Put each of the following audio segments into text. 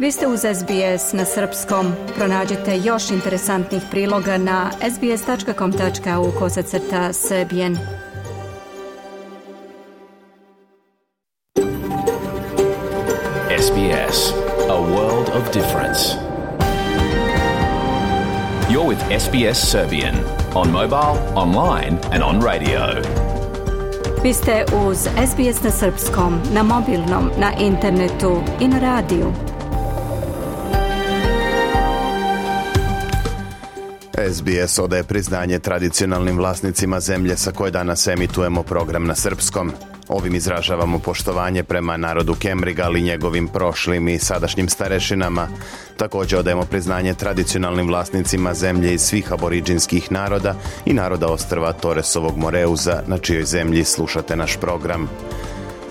Vi ste uz SBS na srpskom. Pronađite još interesantnih priloga na sbs.com.au kosacrta srbijen. SBS, a world of difference. You're with SBS Serbian on mobile, online and on radio. Vi ste uz SBS na srpskom, na mobilnom, na internetu i na radiju. SBS odaje priznanje tradicionalnim vlasnicima zemlje sa koje danas emitujemo program na srpskom. Ovim izražavamo poštovanje prema narodu Kembriga, ali njegovim prošlim i sadašnjim starešinama. Takođe odajemo priznanje tradicionalnim vlasnicima zemlje iz svih aboriđinskih naroda i naroda ostrva Toresovog Moreuza, na čijoj zemlji slušate naš program.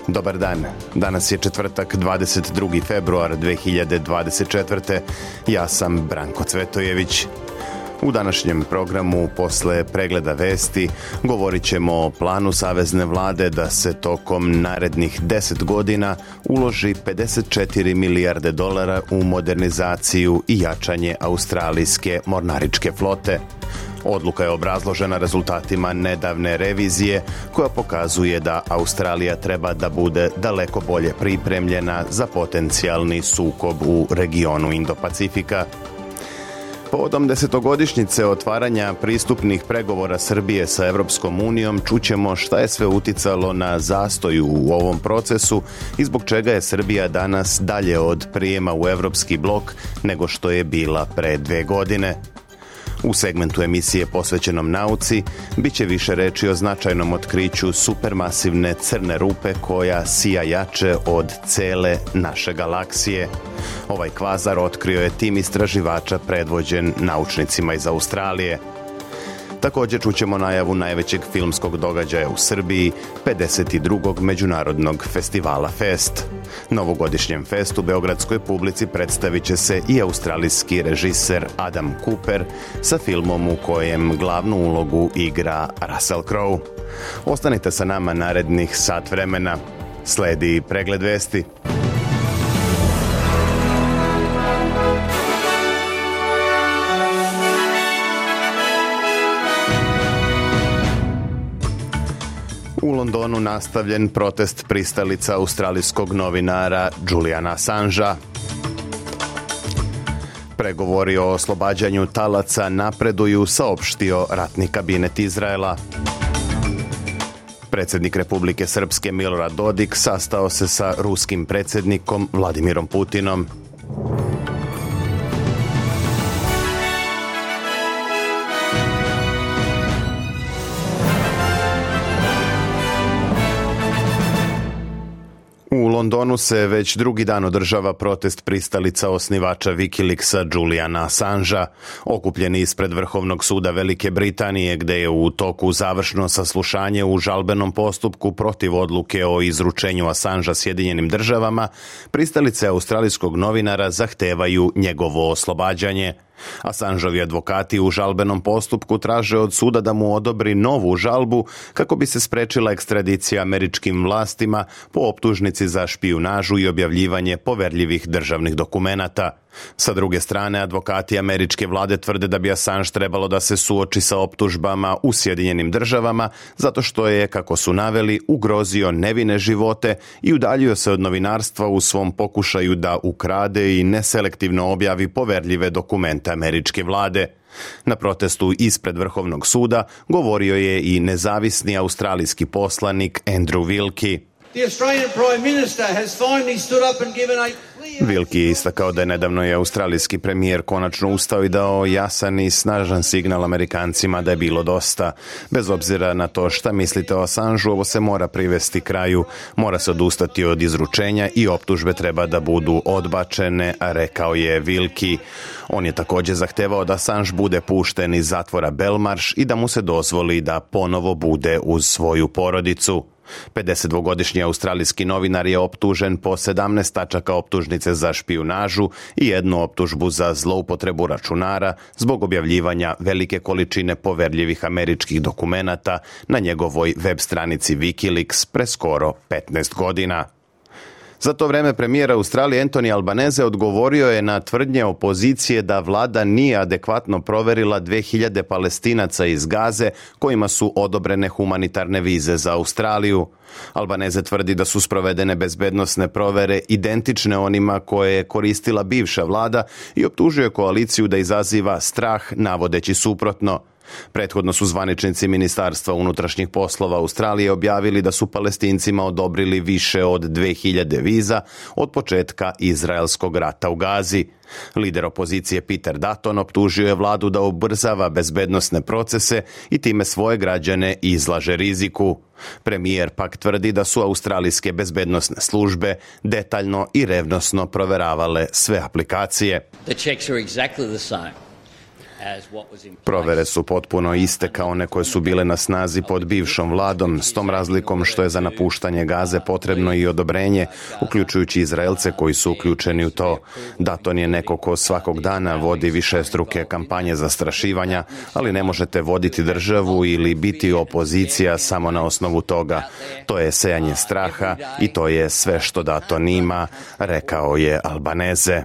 Dobar dan. Danas je četvrtak 22. februar 2024. Ja sam Branko Cvetojević. U današnjem programu posle pregleda vesti govorit ćemo o planu Savezne vlade da se tokom narednih 10 godina uloži 54 milijarde dolara u modernizaciju i jačanje australijske mornaričke flote. Odluka je obrazložena rezultatima nedavne revizije koja pokazuje da Australija treba da bude daleko bolje pripremljena za potencijalni sukob u regionu Indo-Pacifika. Povodom desetogodišnjice otvaranja pristupnih pregovora Srbije sa Evropskom unijom čućemo šta je sve uticalo na zastoju u ovom procesu i zbog čega je Srbija danas dalje od prijema u evropski blok nego što je bila pre dve godine. U segmentu emisije posvećenom nauci bit će više reči o značajnom otkriću supermasivne crne rupe koja sija jače od cele naše galaksije. Ovaj kvazar otkrio je tim istraživača predvođen naučnicima iz Australije – Takođe čućemo najavu najvećeg filmskog događaja u Srbiji, 52. Međunarodnog festivala Fest. Novogodišnjem festu Beogradskoj publici predstavit će se i australijski režiser Adam Cooper sa filmom u kojem glavnu ulogu igra Russell Crowe. Ostanite sa nama narednih sat vremena. Sledi pregled vesti. U Londonu nastavljen protest pristalica australijskog novinara Juliana Sanža. Pregovori o oslobađanju talaca napreduju, saopštio ratni kabinet Izraela. Predsednik Republike Srpske Milorad Dodik sastao se sa ruskim predsednikom Vladimirom Putinom. Londonu se već drugi dan održava protest pristalica osnivača Wikileaksa Juliana Assangea, okupljeni ispred Vrhovnog suda Velike Britanije gde je u toku završno saslušanje u žalbenom postupku protiv odluke o izručenju Assangea Sjedinjenim državama, pristalice australijskog novinara zahtevaju njegovo oslobađanje – Asanžovi advokati u žalbenom postupku traže od suda da mu odobri novu žalbu kako bi se sprečila ekstradicija američkim vlastima po optužnici za špijunažu i objavljivanje poverljivih državnih dokumenata – Sa druge strane, advokati američke vlade tvrde da bi Assange trebalo da se suoči sa optužbama u Sjedinjenim državama zato što je, kako su naveli, ugrozio nevine živote i udaljio se od novinarstva u svom pokušaju da ukrade i neselektivno objavi poverljive dokumente američke vlade. Na protestu ispred Vrhovnog suda govorio je i nezavisni australijski poslanik Andrew Wilkie. The Australian Prime Minister has finally stood up and given a Vilki je istakao da je nedavno i australijski premijer konačno ustao i dao jasan i snažan signal Amerikancima da je bilo dosta. Bez obzira na to šta mislite o Assange, ovo se mora privesti kraju, mora se odustati od izručenja i optužbe treba da budu odbačene, rekao je Vilki. On je takođe zahtevao da Assange bude pušten iz zatvora Belmarš i da mu se dozvoli da ponovo bude uz svoju porodicu. 52-godišnji australijski novinar je optužen po 17 tačaka optužnice za špijunažu i jednu optužbu za zloupotrebu računara zbog objavljivanja velike količine poverljivih američkih dokumenata na njegovoj web stranici Wikileaks pre skoro 15 godina. Za to vreme premijer Australije Anthony Albanese odgovorio je na tvrdnje opozicije da vlada nije adekvatno proverila 2000 palestinaca iz Gaze kojima su odobrene humanitarne vize za Australiju. Albaneze tvrdi da su sprovedene bezbednosne provere identične onima koje je koristila bivša vlada i optužuje koaliciju da izaziva strah navodeći suprotno. Prethodno su zvaničnici Ministarstva unutrašnjih poslova Australije objavili da su palestincima odobrili više od 2000 viza od početka izraelskog rata u Gazi. Lider opozicije Peter Dutton optužio je vladu da ubrzava bezbednostne procese i time svoje građane izlaže riziku. Premijer pak tvrdi da su australijske bezbednostne službe detaljno i revnosno proveravale sve aplikacije. The checks are exactly the same. Provere su potpuno iste kao one koje su bile na snazi pod bivšom vladom, s tom razlikom što je za napuštanje Gaze potrebno i odobrenje, uključujući Izraelce koji su uključeni u to. Daton je neko ko svakog dana vodi više struke kampanje strašivanja, ali ne možete voditi državu ili biti opozicija samo na osnovu toga. To je sejanje straha i to je sve što Daton ima, rekao je Albaneze.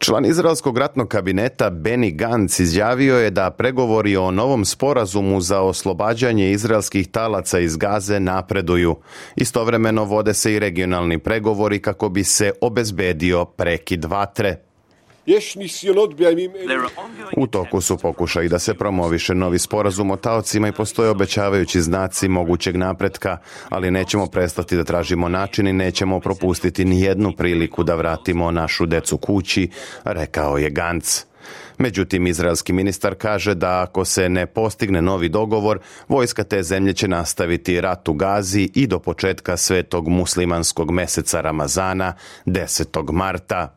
Član izraelskog ratnog kabineta Benny Gantz izjavio je da pregovori o novom sporazumu za oslobađanje izraelskih talaca iz Gaze napreduju. Istovremeno vode se i regionalni pregovori kako bi se obezbedio prekid vatre. U toku su pokušaji da se promoviše novi sporazum o taocima i postoje obećavajući znaci mogućeg napretka, ali nećemo prestati da tražimo način i nećemo propustiti ni jednu priliku da vratimo našu decu kući, rekao je Gantz. Međutim, izraelski ministar kaže da ako se ne postigne novi dogovor, vojska te zemlje će nastaviti rat u Gazi i do početka svetog muslimanskog meseca Ramazana 10. marta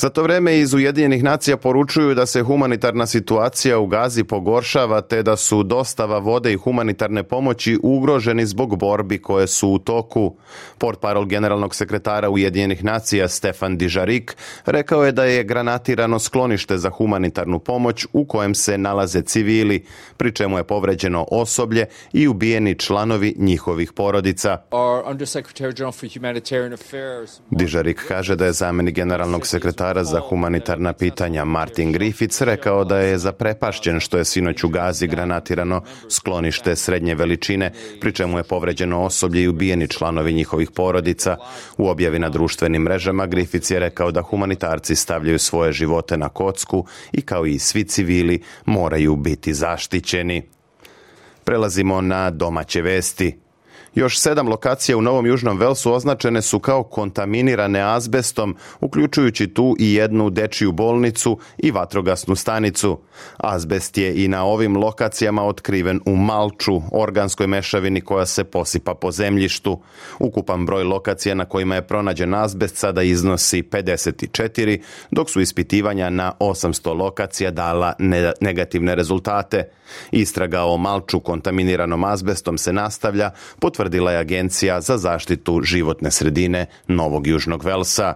Za to vreme iz Ujedinjenih nacija poručuju da se humanitarna situacija u Gazi pogoršava te da su dostava vode i humanitarne pomoći ugroženi zbog borbi koje su u toku. Port parol generalnog sekretara Ujedinjenih nacija Stefan Dižarik rekao je da je granatirano sklonište za humanitarnu pomoć u kojem se nalaze civili, pri čemu je povređeno osoblje i ubijeni članovi njihovih porodica. Dižarik kaže da je zameni generalnog sekretara mandatara za humanitarna pitanja Martin Griffiths rekao da je zaprepašćen što je sinoć u Gazi granatirano sklonište srednje veličine, pri čemu je povređeno osoblje i ubijeni članovi njihovih porodica. U objavi na društvenim mrežama Griffiths je rekao da humanitarci stavljaju svoje živote na kocku i kao i svi civili moraju biti zaštićeni. Prelazimo na domaće vesti. Još sedam lokacija u Novom Južnom Velsu označene su kao kontaminirane azbestom, uključujući tu i jednu dečiju bolnicu i vatrogasnu stanicu. Azbest je i na ovim lokacijama otkriven u malču, organskoj mešavini koja se posipa po zemljištu. Ukupan broj lokacija na kojima je pronađen azbest sada iznosi 54, dok su ispitivanja na 800 lokacija dala negativne rezultate. Istraga o malču kontaminiranom azbestom se nastavlja, potvrđuje potvrdila je Agencija za zaštitu životne sredine Novog Južnog Velsa.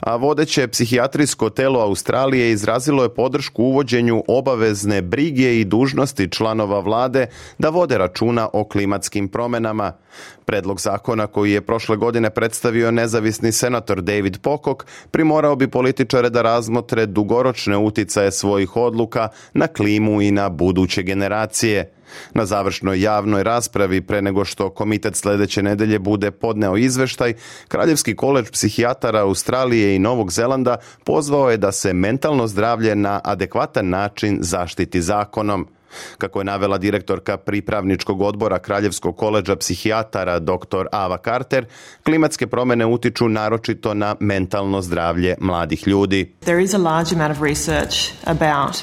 A vodeće psihijatrijsko telo Australije izrazilo je podršku uvođenju obavezne brige i dužnosti članova vlade da vode računa o klimatskim promenama. Predlog zakona koji je prošle godine predstavio nezavisni senator David Pokok primorao bi političare da razmotre dugoročne uticaje svojih odluka na klimu i na buduće generacije – Na završnoj javnoj raspravi pre nego što komitet sledeće nedelje bude podneo izveštaj, Kraljevski koleđ psihijatara Australije i Novog Zelanda pozvao je da se mentalno zdravlje na adekvatan način zaštiti zakonom. Kako je navela direktorka pripravničkog odbora Kraljevskog koleđa psihijatara dr. Ava Carter, klimatske promene utiču naročito na mentalno zdravlje mladih ljudi. There is a large amount of research about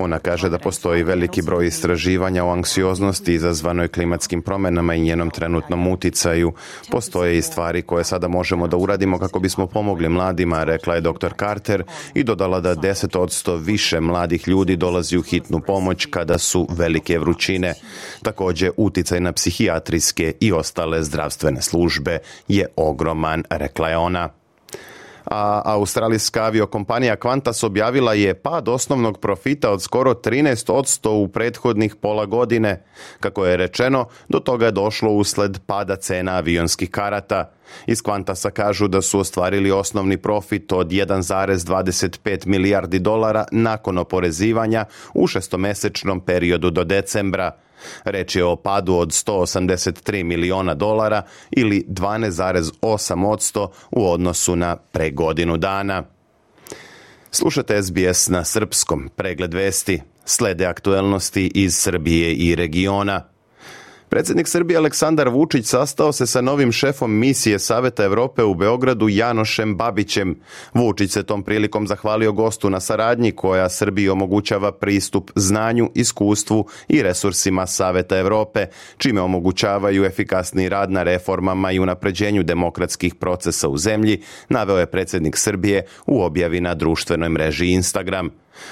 Ona kaže da postoji veliki broj istraživanja o anksioznosti izazvanoj klimatskim promenama i njenom trenutnom uticaju. Postoje i stvari koje sada možemo da uradimo kako bismo pomogli mladima, rekla je dr. Carter i dodala da 10% više mladih ljudi dolazi u hitnu pomoć kada su velike vrućine. Takođe, uticaj na psihijatrijske i ostale zdravstvene službe je ogroman, rekla je ona a australijska aviokompanija Qantas objavila je pad osnovnog profita od skoro 13% u prethodnih pola godine. Kako je rečeno, do toga je došlo usled pada cena avionskih karata. Iz Qantasa kažu da su ostvarili osnovni profit od 1,25 milijardi dolara nakon oporezivanja u šestomesečnom periodu do decembra – Reč je o padu od 183 miliona dolara ili 12,8% u odnosu na pre godinu dana. Slušate SBS na srpskom, pregled vesti, slede aktuelnosti iz Srbije i regiona – Predsednik Srbije Aleksandar Vučić sastao se sa novim šefom misije Saveta Evrope u Beogradu Janošem Babićem. Vučić se tom prilikom zahvalio gostu na saradnji koja Srbiji omogućava pristup znanju, iskustvu i resursima Saveta Evrope, čime omogućavaju efikasni rad na reformama i unapređenju demokratskih procesa u zemlji, naveo je predsednik Srbije u objavi na društvenoj mreži Instagram.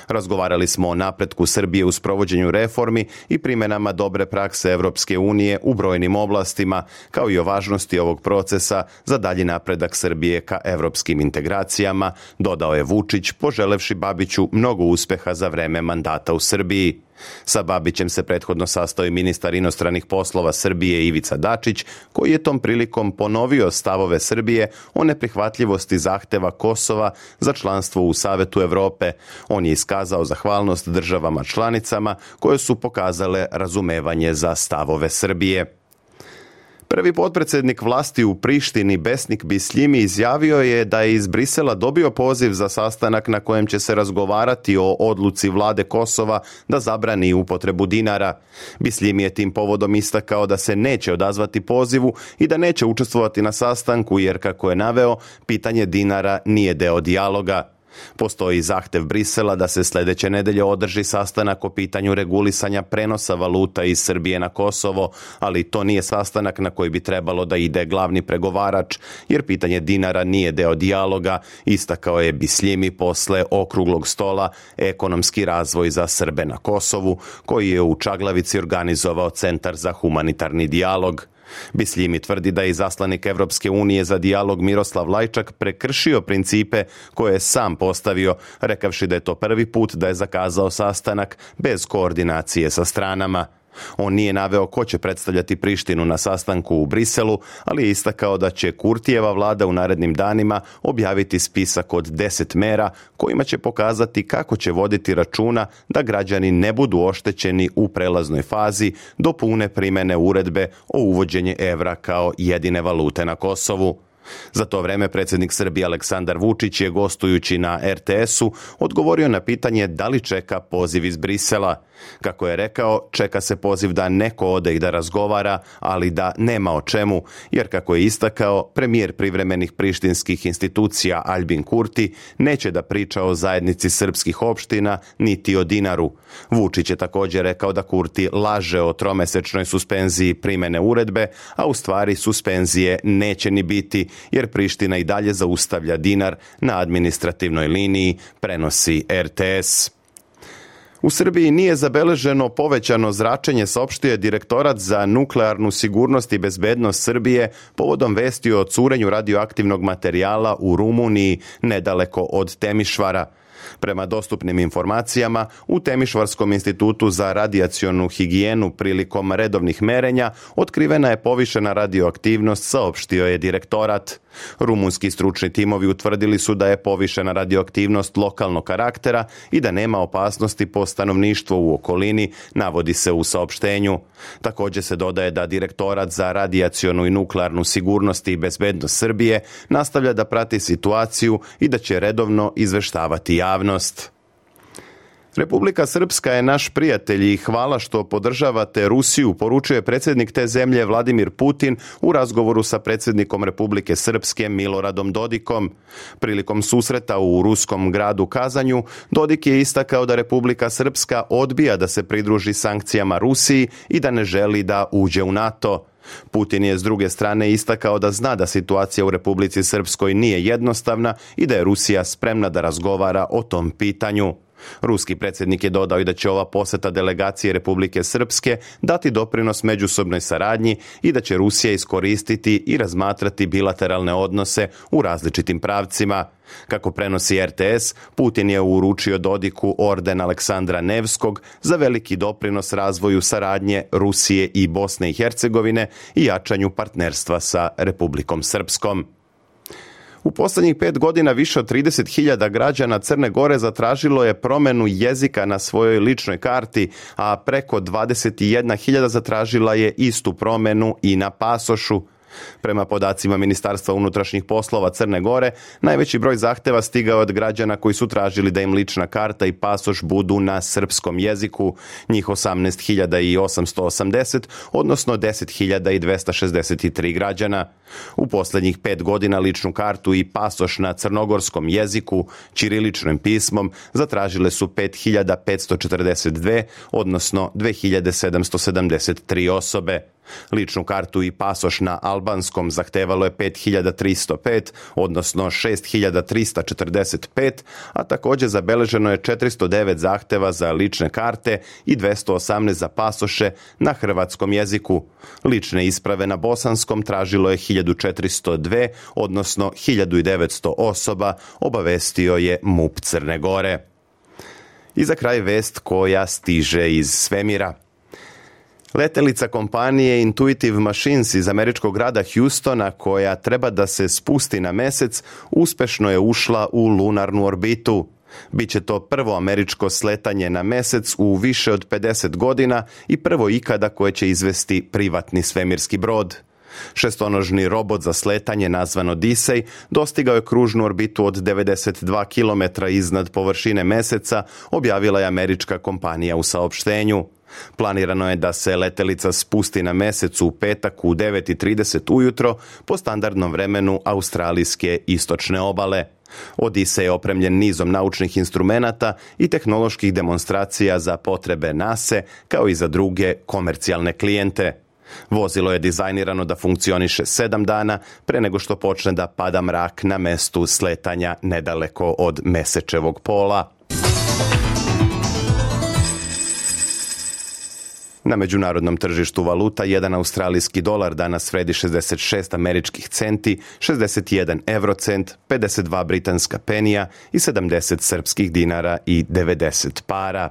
Razgovarali smo o napretku Srbije u sprovođenju reformi i primenama dobre prakse Evropske unije u brojnim oblastima, kao i o važnosti ovog procesa za dalji napredak Srbije ka evropskim integracijama, dodao je Vučić, poželevši Babiću mnogo uspeha za vreme mandata u Srbiji. Sa Babićem se prethodno sastao i ministar inostranih poslova Srbije Ivica Dačić, koji je tom prilikom ponovio stavove Srbije o neprihvatljivosti zahteva Kosova za članstvo u Savetu Evrope. On je iskazao zahvalnost državama članicama koje su pokazale razumevanje za stavove Srbije. Prvi potpredsednik vlasti u Prištini Besnik Bisljimi izjavio je da je iz Brisela dobio poziv za sastanak na kojem će se razgovarati o odluci vlade Kosova da zabrani upotrebu dinara. Bisljimi je tim povodom istakao da se neće odazvati pozivu i da neće učestvovati na sastanku jer kako je naveo, pitanje dinara nije deo dijaloga. Postoji zahtev Brisela da se sledeće nedelje održi sastanak o pitanju regulisanja prenosa valuta iz Srbije na Kosovo, ali to nije sastanak na koji bi trebalo da ide glavni pregovarač, jer pitanje dinara nije deo dijaloga, istakao je Bisljimi posle okruglog stola Ekonomski razvoj za Srbe na Kosovu, koji je u Čaglavici organizovao Centar za humanitarni dijalog. Bisljimi tvrdi da je zaslanik Evropske unije za dijalog Miroslav Lajčak prekršio principe koje je sam postavio, rekavši da je to prvi put da je zakazao sastanak bez koordinacije sa stranama. On nije naveo ko će predstavljati Prištinu na sastanku u Briselu, ali je istakao da će Kurtijeva vlada u narednim danima objaviti spisak od 10 mera kojima će pokazati kako će voditi računa da građani ne budu oštećeni u prelaznoj fazi do pune primene uredbe o uvođenje evra kao jedine valute na Kosovu. Za to vreme predsednik Srbije Aleksandar Vučić je gostujući na RTS-u odgovorio na pitanje da li čeka poziv iz Brisela. Kako je rekao, čeka se poziv da neko ode i da razgovara, ali da nema o čemu, jer kako je istakao, premijer privremenih prištinskih institucija Albin Kurti neće da priča o zajednici srpskih opština niti o dinaru. Vučić je također rekao da Kurti laže o tromesečnoj suspenziji primene uredbe, a u stvari suspenzije neće ni biti, jer Priština i dalje zaustavlja dinar na administrativnoj liniji, prenosi RTS. U Srbiji nije zabeleženo povećano zračenje, saopštio je direktorat za nuklearnu sigurnost i bezbednost Srbije povodom vesti o curenju radioaktivnog materijala u Rumuniji nedaleko od Temišvara – Prema dostupnim informacijama, u Temišvarskom institutu za radijacionu higijenu prilikom redovnih merenja otkrivena je povišena radioaktivnost, saopštio je direktorat. Rumunski stručni timovi utvrdili su da je povišena radioaktivnost lokalnog karaktera i da nema opasnosti po stanovništvo u okolini, navodi se u saopštenju. Takođe se dodaje da direktorat za radijacionu i nuklearnu sigurnost i bezbednost Srbije nastavlja da prati situaciju i da će redovno izveštavati javnost javnost. Republika Srpska je naš prijatelj i hvala što podržavate Rusiju, poručuje predsednik te zemlje Vladimir Putin u razgovoru sa predsednikom Republike Srpske Miloradom Dodikom. Prilikom susreta u ruskom gradu Kazanju, Dodik je istakao da Republika Srpska odbija da se pridruži sankcijama Rusiji i da ne želi da uđe u NATO. Putin je s druge strane istakao da zna da situacija u Republici Srpskoj nije jednostavna i da je Rusija spremna da razgovara o tom pitanju. Ruski predsjednik je dodao i da će ova posjeta delegacije Republike Srpske dati doprinos međusobnoj saradnji i da će Rusija iskoristiti i razmatrati bilateralne odnose u različitim pravcima. Kako prenosi RTS, Putin je uručio Dodiku orden Aleksandra Nevskog za veliki doprinos razvoju saradnje Rusije i Bosne i Hercegovine i jačanju partnerstva sa Republikom Srpskom. U poslednjih pet godina više od 30.000 građana Crne Gore zatražilo je promenu jezika na svojoj ličnoj karti, a preko 21.000 zatražila je istu promenu i na pasošu. Prema podacima Ministarstva unutrašnjih poslova Crne Gore, najveći broj zahteva stigao od građana koji su tražili da im lična karta i pasoš budu na srpskom jeziku, njih 18.880, odnosno 10.263 građana. U poslednjih pet godina ličnu kartu i pasoš na crnogorskom jeziku, čiriličnim pismom, zatražile su 5.542, odnosno 2.773 osobe. Ličnu kartu i pasoš na albanskom zahtevalo je 5305, odnosno 6345, a takođe zabeleženo je 409 zahteva za lične karte i 218 za pasoše na hrvatskom jeziku. Lične isprave na bosanskom tražilo je 1402, odnosno 1900 osoba, obavestio je MUP Crne Gore. I za kraj vest koja stiže iz svemira – Letelica kompanije Intuitive Machines iz američkog grada Houstona koja treba da se spusti na mesec uspešno je ušla u lunarnu orbitu. Biće to prvo američko sletanje na mesec u više od 50 godina i prvo ikada koje će izvesti privatni svemirski brod. Šestonožni robot za sletanje nazvan Odisej dostigao je kružnu orbitu od 92 km iznad površine meseca, objavila je američka kompanija u saopštenju. Planirano je da se letelica spusti na mesecu u petak u 9.30 ujutro po standardnom vremenu australijske istočne obale. Odise je opremljen nizom naučnih instrumenata i tehnoloških demonstracija za potrebe NASA kao i za druge komercijalne klijente. Vozilo je dizajnirano da funkcioniše 7 dana pre nego što počne da pada mrak na mestu sletanja nedaleko od mesečevog pola. Na međunarodnom tržištu valuta jedan australijski dolar danas vredi 66 američkih centi, 61 eurocent, 52 britanska penija i 70 srpskih dinara i 90 para.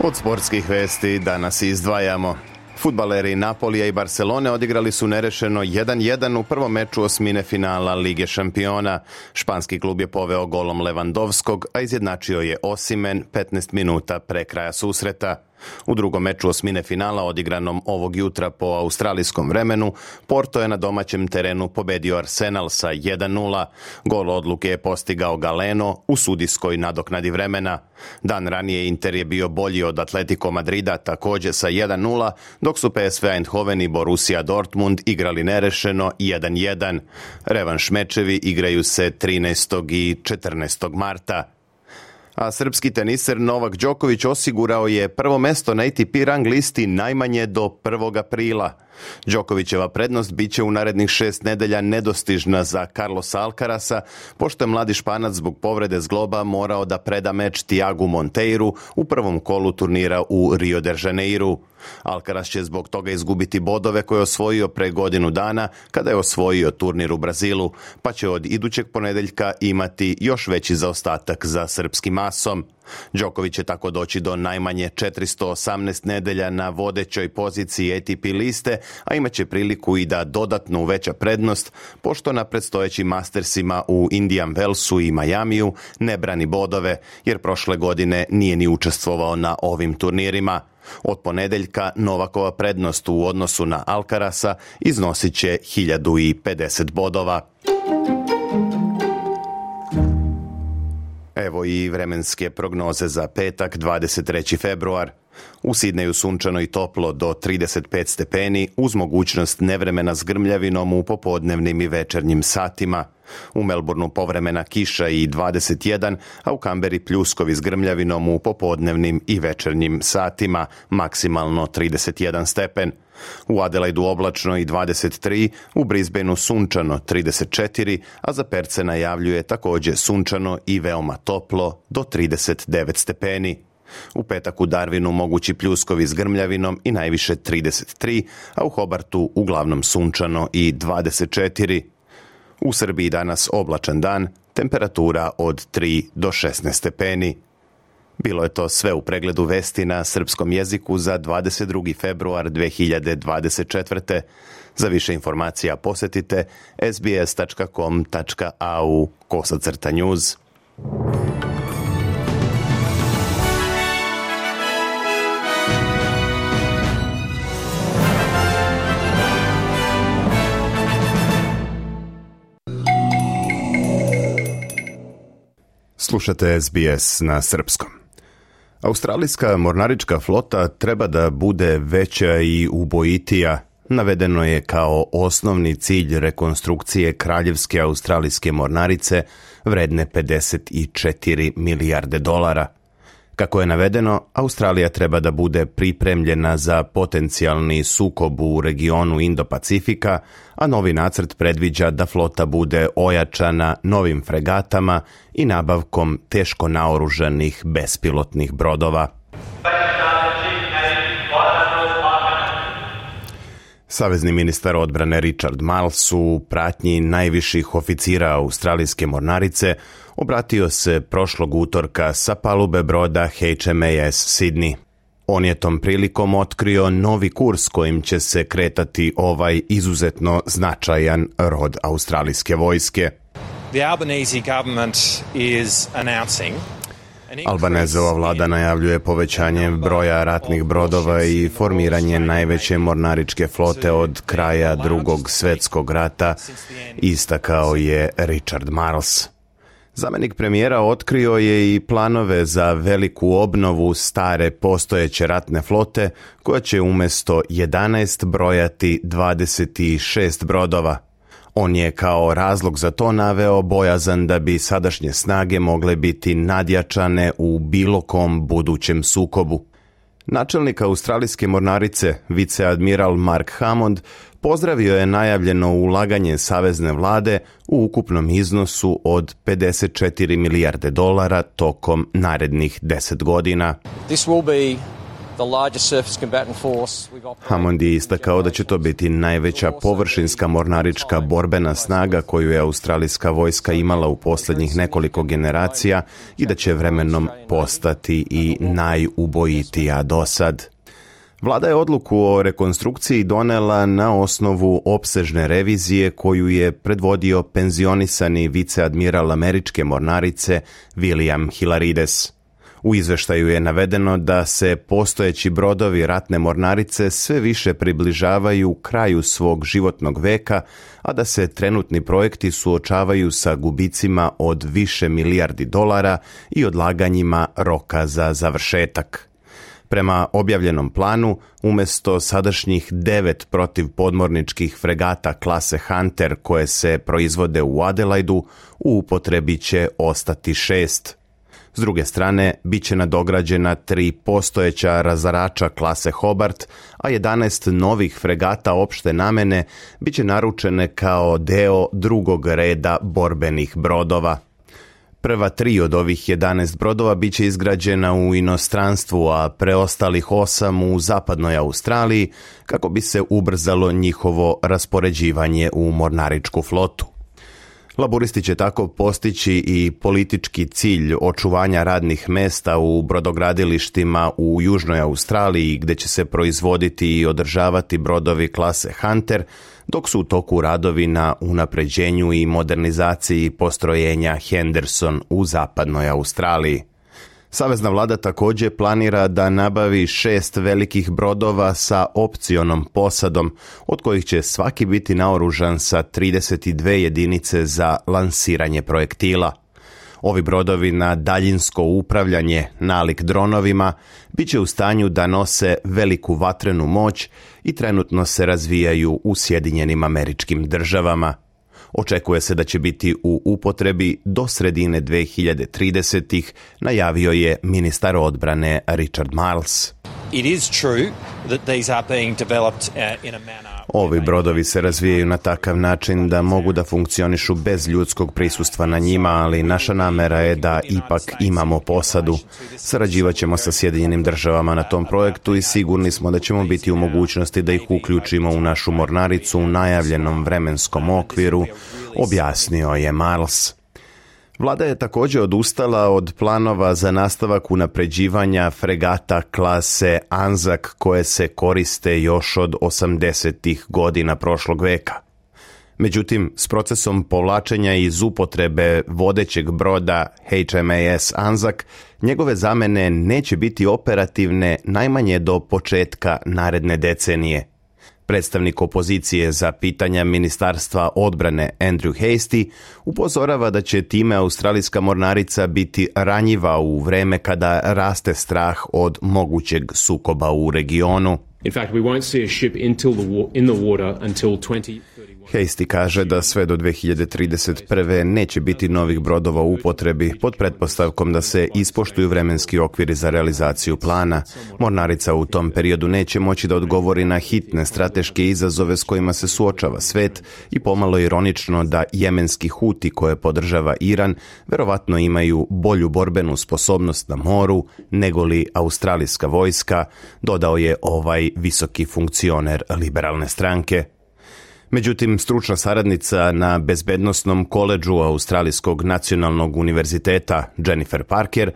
Od sportskih vesti danas izdvajamo. Futbaleri Napolija i Barcelone odigrali su nerešeno 1-1 u prvom meču osmine finala Lige šampiona. Španski klub je poveo golom Levandovskog, a izjednačio je Osimen 15 minuta pre kraja susreta. U drugom meču osmine finala odigranom ovog jutra po australijskom vremenu, Porto je na domaćem terenu pobedio Arsenal sa 1-0. Gol odluke je postigao Galeno u sudijskoj nadoknadi vremena. Dan ranije Inter je bio bolji od Atletico Madrida takođe sa 1-0, dok su PSV Eindhoven i Borussia Dortmund igrali nerešeno 1-1. Revanš mečevi igraju se 13. i 14. marta a srpski teniser Novak Đoković osigurao je prvo mesto na ATP rang listi najmanje do 1. aprila. Đokovićeva prednost biće u narednih šest nedelja nedostižna za Carlos Alcarasa, pošto je mladi španac zbog povrede zgloba morao da preda meč Tiagu Monteiru u prvom kolu turnira u Rio de Janeiru. Alcaraz će zbog toga izgubiti bodove koje je osvojio pre godinu dana kada je osvojio turnir u Brazilu, pa će od idućeg ponedeljka imati još veći zaostatak za srpskim masom. Đoković će tako doći do najmanje 418 nedelja na vodećoj poziciji ATP liste, a imaće priliku i da dodatno uveća prednost, pošto na predstojećim mastersima u Indian Wellsu i Majamiju ne brani bodove, jer prošle godine nije ni učestvovao na ovim turnirima. Od ponedeljka Novakova prednost u odnosu na Alcarasa iznosit će 1050 bodova. Evo i vremenske prognoze za petak, 23. februar. U Sidneju sunčano i toplo do 35 stepeni uz mogućnost nevremena s grmljavinom u popodnevnim i večernjim satima. U Melbourneu povremena kiša i 21, a u Kamberi pljuskovi s grmljavinom u popodnevnim i večernjim satima, maksimalno 31 stepen. U Adelaidu oblačno i 23, u Brisbaneu sunčano 34, a za Perce najavljuje takođe sunčano i veoma toplo do 39 stepeni. U petak u Darvinu mogući pljuskovi s grmljavinom i najviše 33, a u Hobartu uglavnom sunčano i 24. U Srbiji danas oblačan dan, temperatura od 3 do 16 stepeni. Bilo je to sve u pregledu vesti na srpskom jeziku za 22. februar 2024. Za više informacija posetite sbs.com.au kosacrta news. Slušate SBS na srpskom. Australijska mornarička flota treba da bude veća i ubojitija, navedeno je kao osnovni cilj rekonstrukcije kraljevske australijske mornarice vredne 54 milijarde dolara – Kako je navedeno, Australija treba da bude pripremljena za potencijalni sukob u regionu Indo-Pacifika, a novi nacrt predviđa da flota bude ojačana novim fregatama i nabavkom teško naoruženih bespilotnih brodova. Savezni ministar odbrane Richard Miles u pratnji najviših oficira Australijske mornarice – obratio se prošlog utorka sa palube broda HMAS Sydney. On je tom prilikom otkrio novi kurs kojim će se kretati ovaj izuzetno značajan rod australijske vojske. The Albanese government is announcing Albanezova vlada najavljuje povećanje broja ratnih brodova i formiranje najveće mornaričke flote od kraja drugog svetskog rata, istakao je Richard Marles. Zamenik premijera otkrio je i planove za veliku obnovu stare postojeće ratne flote koja će umesto 11 brojati 26 brodova. On je kao razlog za to naveo bojazan da bi sadašnje snage mogle biti nadjačane u bilo kom budućem sukobu. Načelnik australijske mornarice, viceadmiral Mark Hammond, pozdravio je najavljeno ulaganje savezne vlade u ukupnom iznosu od 54 milijarde dolara tokom narednih 10 godina. This will be Hammond je istakao da će to biti najveća površinska mornarička borbena snaga koju je australijska vojska imala u poslednjih nekoliko generacija i da će vremenom postati i najubojitija do sad. Vlada je odluku o rekonstrukciji donela na osnovu opsežne revizije koju je predvodio penzionisani viceadmiral američke mornarice William Hilarides. U izveštaju je navedeno da se postojeći brodovi ratne mornarice sve više približavaju kraju svog životnog veka, a da se trenutni projekti suočavaju sa gubicima od više milijardi dolara i odlaganjima roka za završetak. Prema objavljenom planu, umesto sadašnjih devet protivpodmorničkih fregata klase Hunter koje se proizvode u Adelaidu, u upotrebi će ostati šest – S druge strane, bit će nadograđena tri postojeća razarača klase Hobart, a 11 novih fregata opšte namene bit će naručene kao deo drugog reda borbenih brodova. Prva tri od ovih 11 brodova biće izgrađena u inostranstvu, a preostalih osam u zapadnoj Australiji kako bi se ubrzalo njihovo raspoređivanje u mornaričku flotu. Laburisti će tako postići i politički cilj očuvanja radnih mesta u brodogradilištima u Južnoj Australiji gde će se proizvoditi i održavati brodovi klase Hunter, dok su u toku radovi na unapređenju i modernizaciji postrojenja Henderson u zapadnoj Australiji. Savezna vlada takođe planira da nabavi šest velikih brodova sa opcionom posadom, od kojih će svaki biti naoružan sa 32 jedinice za lansiranje projektila. Ovi brodovi na daljinsko upravljanje, nalik dronovima, bit će u stanju da nose veliku vatrenu moć i trenutno se razvijaju u Sjedinjenim američkim državama. Očekuje se da će biti u upotrebi do sredine 2030-ih, najavio je ministar odbrane Richard Marles. It is true that these are being developed uh, in a manner Ovi brodovi se razvijaju na takav način da mogu da funkcionišu bez ljudskog prisustva na njima, ali naša namera je da ipak imamo posadu. Sarađivaćemo sa Sjedinjenim državama na tom projektu i sigurni smo da ćemo biti u mogućnosti da ih uključimo u našu mornaricu u najavljenom vremenskom okviru, objasnio je Marls. Vlada je takođe odustala od planova za nastavak unapređivanja fregata klase Anzak koje se koriste još od 80. godina prošlog veka. Međutim, s procesom povlačenja iz upotrebe vodećeg broda HMAS Anzak, njegove zamene neće biti operativne najmanje do početka naredne decenije – Predstavnik opozicije za pitanja Ministarstva odbrane Andrew Hasty upozorava da će time australijska mornarica biti ranjiva u vreme kada raste strah od mogućeg sukoba u regionu. In fact, we won't see a ship until the in the water until 2031. Hasty kaže da sve do 2031. neće biti novih brodova u upotrebi pod pretpostavkom da se ispoštuju vremenski okviri za realizaciju plana. Mornarica u tom periodu neće moći da odgovori na hitne strateške izazove s kojima se suočava svet i pomalo ironično da jemenski huti koje podržava Iran verovatno imaju bolju borbenu sposobnost na moru negoli australijska vojska, dodao je ovaj visoki funkcioner liberalne stranke. Međutim, stručna saradnica na Bezbednostnom koleđu Australijskog nacionalnog univerziteta Jennifer Parker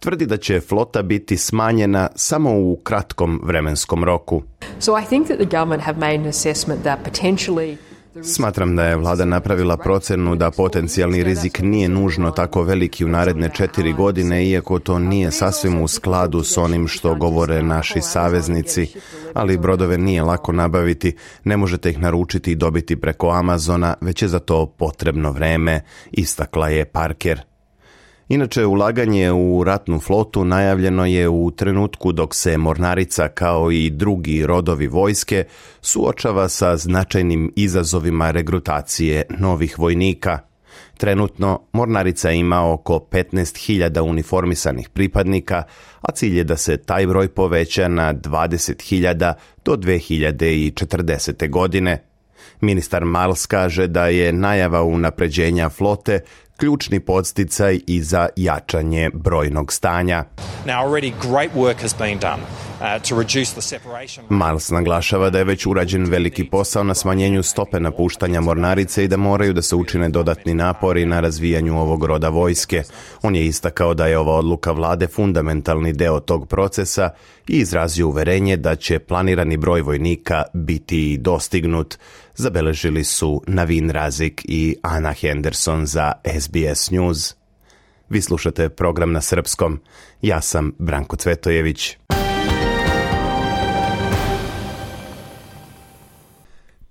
tvrdi da će flota biti smanjena samo u kratkom vremenskom roku. So I think that the government have made an assessment that potentially Smatram da je vlada napravila procenu da potencijalni rizik nije nužno tako veliki u naredne četiri godine, iako to nije sasvim u skladu s onim što govore naši saveznici. Ali brodove nije lako nabaviti, ne možete ih naručiti i dobiti preko Amazona, već je za to potrebno vreme, istakla je Parker. Inače, ulaganje u ratnu flotu najavljeno je u trenutku dok se mornarica kao i drugi rodovi vojske suočava sa značajnim izazovima regrutacije novih vojnika. Trenutno mornarica ima oko 15.000 uniformisanih pripadnika, a cilj je da se taj broj poveća na 20.000 do 2040. godine – Ministar Miles kaže da je najava unapređenja flote ključni podsticaj i za jačanje brojnog stanja. Now already great work has been done. Miles naglašava da je već urađen veliki posao na smanjenju stope napuštanja mornarice i da moraju da se učine dodatni napori na razvijanju ovog roda vojske. On je istakao da je ova odluka vlade fundamentalni deo tog procesa i izrazio uverenje da će planirani broj vojnika biti dostignut. Zabeležili su Navin Razik i Ana Henderson za SBS News. Vi slušate program na srpskom. Ja sam Branko Cvetojević.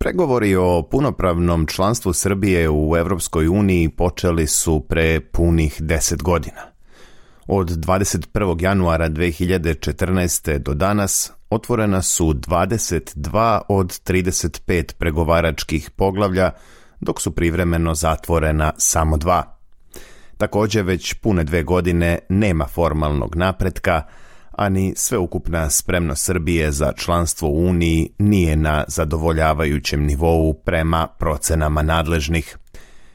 Pregovori o punopravnom članstvu Srbije u Evropskoj uniji počeli su pre punih 10 godina. Od 21. januara 2014. do danas otvorena su 22 od 35 pregovaračkih poglavlja, dok su privremeno zatvorena samo dva. Takođe, već pune dve godine nema formalnog napretka, a ni sveukupna spremnost Srbije za članstvo u Uniji nije na zadovoljavajućem nivou prema procenama nadležnih.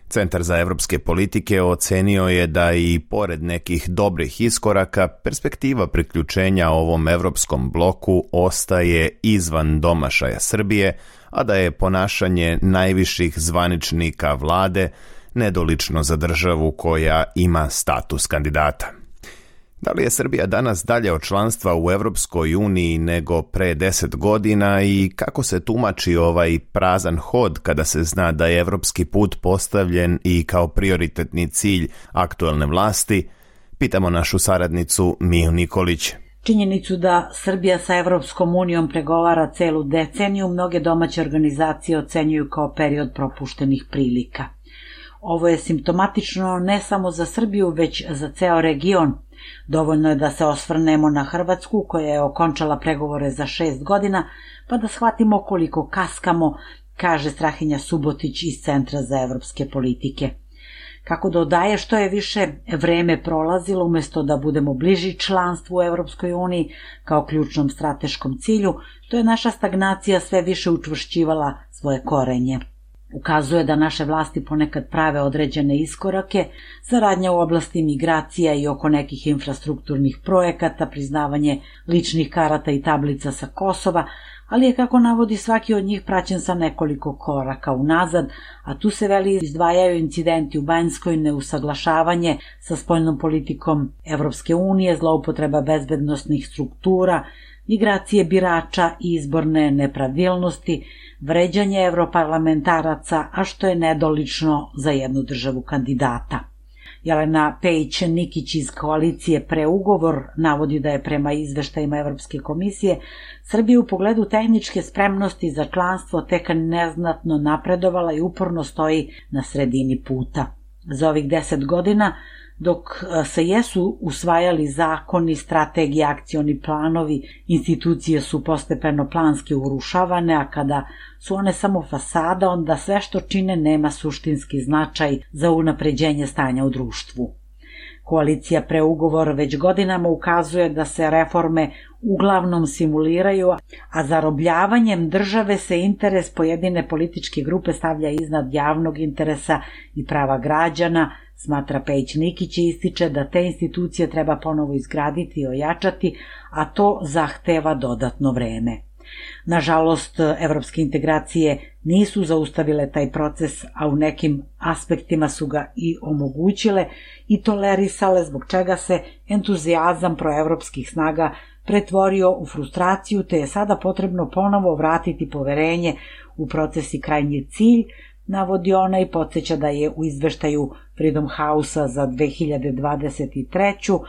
Centar za evropske politike ocenio je da i pored nekih dobrih iskoraka perspektiva priključenja ovom evropskom bloku ostaje izvan domašaja Srbije, a da je ponašanje najviših zvaničnika vlade nedolično za državu koja ima status kandidata. Da li je Srbija danas dalje od članstva u Evropskoj uniji nego pre 10 godina i kako se tumači ovaj prazan hod kada se zna da je evropski put postavljen i kao prioritetni cilj aktuelne vlasti? Pitamo našu saradnicu Miju Nikolić. Činjenicu da Srbija sa Evropskom unijom pregovara celu deceniju, mnoge domaće organizacije ocenjuju kao period propuštenih prilika. Ovo je simptomatično ne samo za Srbiju, već za ceo region – Dovoljno je da se osvrnemo na Hrvatsku koja je okončala pregovore za šest godina pa da shvatimo koliko kaskamo, kaže Strahinja Subotić iz Centra za evropske politike. Kako dodaje što je više vreme prolazilo umesto da budemo bliži članstvu u Evropskoj uniji kao ključnom strateškom cilju, to je naša stagnacija sve više učvršćivala svoje korenje. Ukazuje da naše vlasti ponekad prave određene iskorake, saradnja u oblasti migracija i oko nekih infrastrukturnih projekata, priznavanje ličnih karata i tablica sa Kosova, ali je kako navodi svaki od njih praćen sa nekoliko koraka unazad, a tu se veli izdvajaju incidenti u Banjskoj, neusaglašavanje sa spoljnom politikom Evropske unije, zloupotreba bezbednostnih struktura, migracije birača i izborne nepravilnosti, vređanje europarlamentaraca, a što je nedolično za jednu državu kandidata. Jelena Pejić-Nikić iz koalicije Preugovor navodi da je prema izveštajima Evropske komisije Srbija u pogledu tehničke spremnosti za članstvo tek neznatno napredovala i uporno stoji na sredini puta. Za ovih deset godina dok se jesu usvajali zakoni, strategije, akcioni planovi, institucije su postepeno planski urušavane, a kada su one samo fasada, onda sve što čine nema suštinski značaj za unapređenje stanja u društvu. Koalicija preugovor već godinama ukazuje da se reforme uglavnom simuliraju, a zarobljavanjem države se interes pojedine političke grupe stavlja iznad javnog interesa i prava građana, Smatra Pejić Nikić i ističe da te institucije treba ponovo izgraditi i ojačati, a to zahteva dodatno vreme. Nažalost, evropske integracije nisu zaustavile taj proces, a u nekim aspektima su ga i omogućile i tolerisale zbog čega se entuzijazam proevropskih snaga pretvorio u frustraciju te je sada potrebno ponovo vratiti poverenje u proces i krajnji cilj, navodi ona i podsjeća da je u izveštaju Freedom House-a za 2023.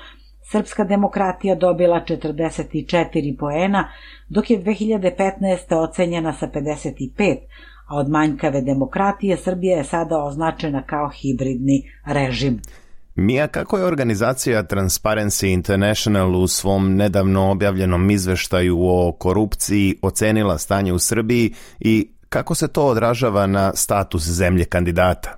Srpska demokratija dobila 44 poena, dok je 2015. ocenjena sa 55, a od manjkave demokratije Srbija je sada označena kao hibridni režim. Mija, kako je organizacija Transparency International u svom nedavno objavljenom izveštaju o korupciji ocenila stanje u Srbiji i Kako se to odražava na status zemlje kandidata?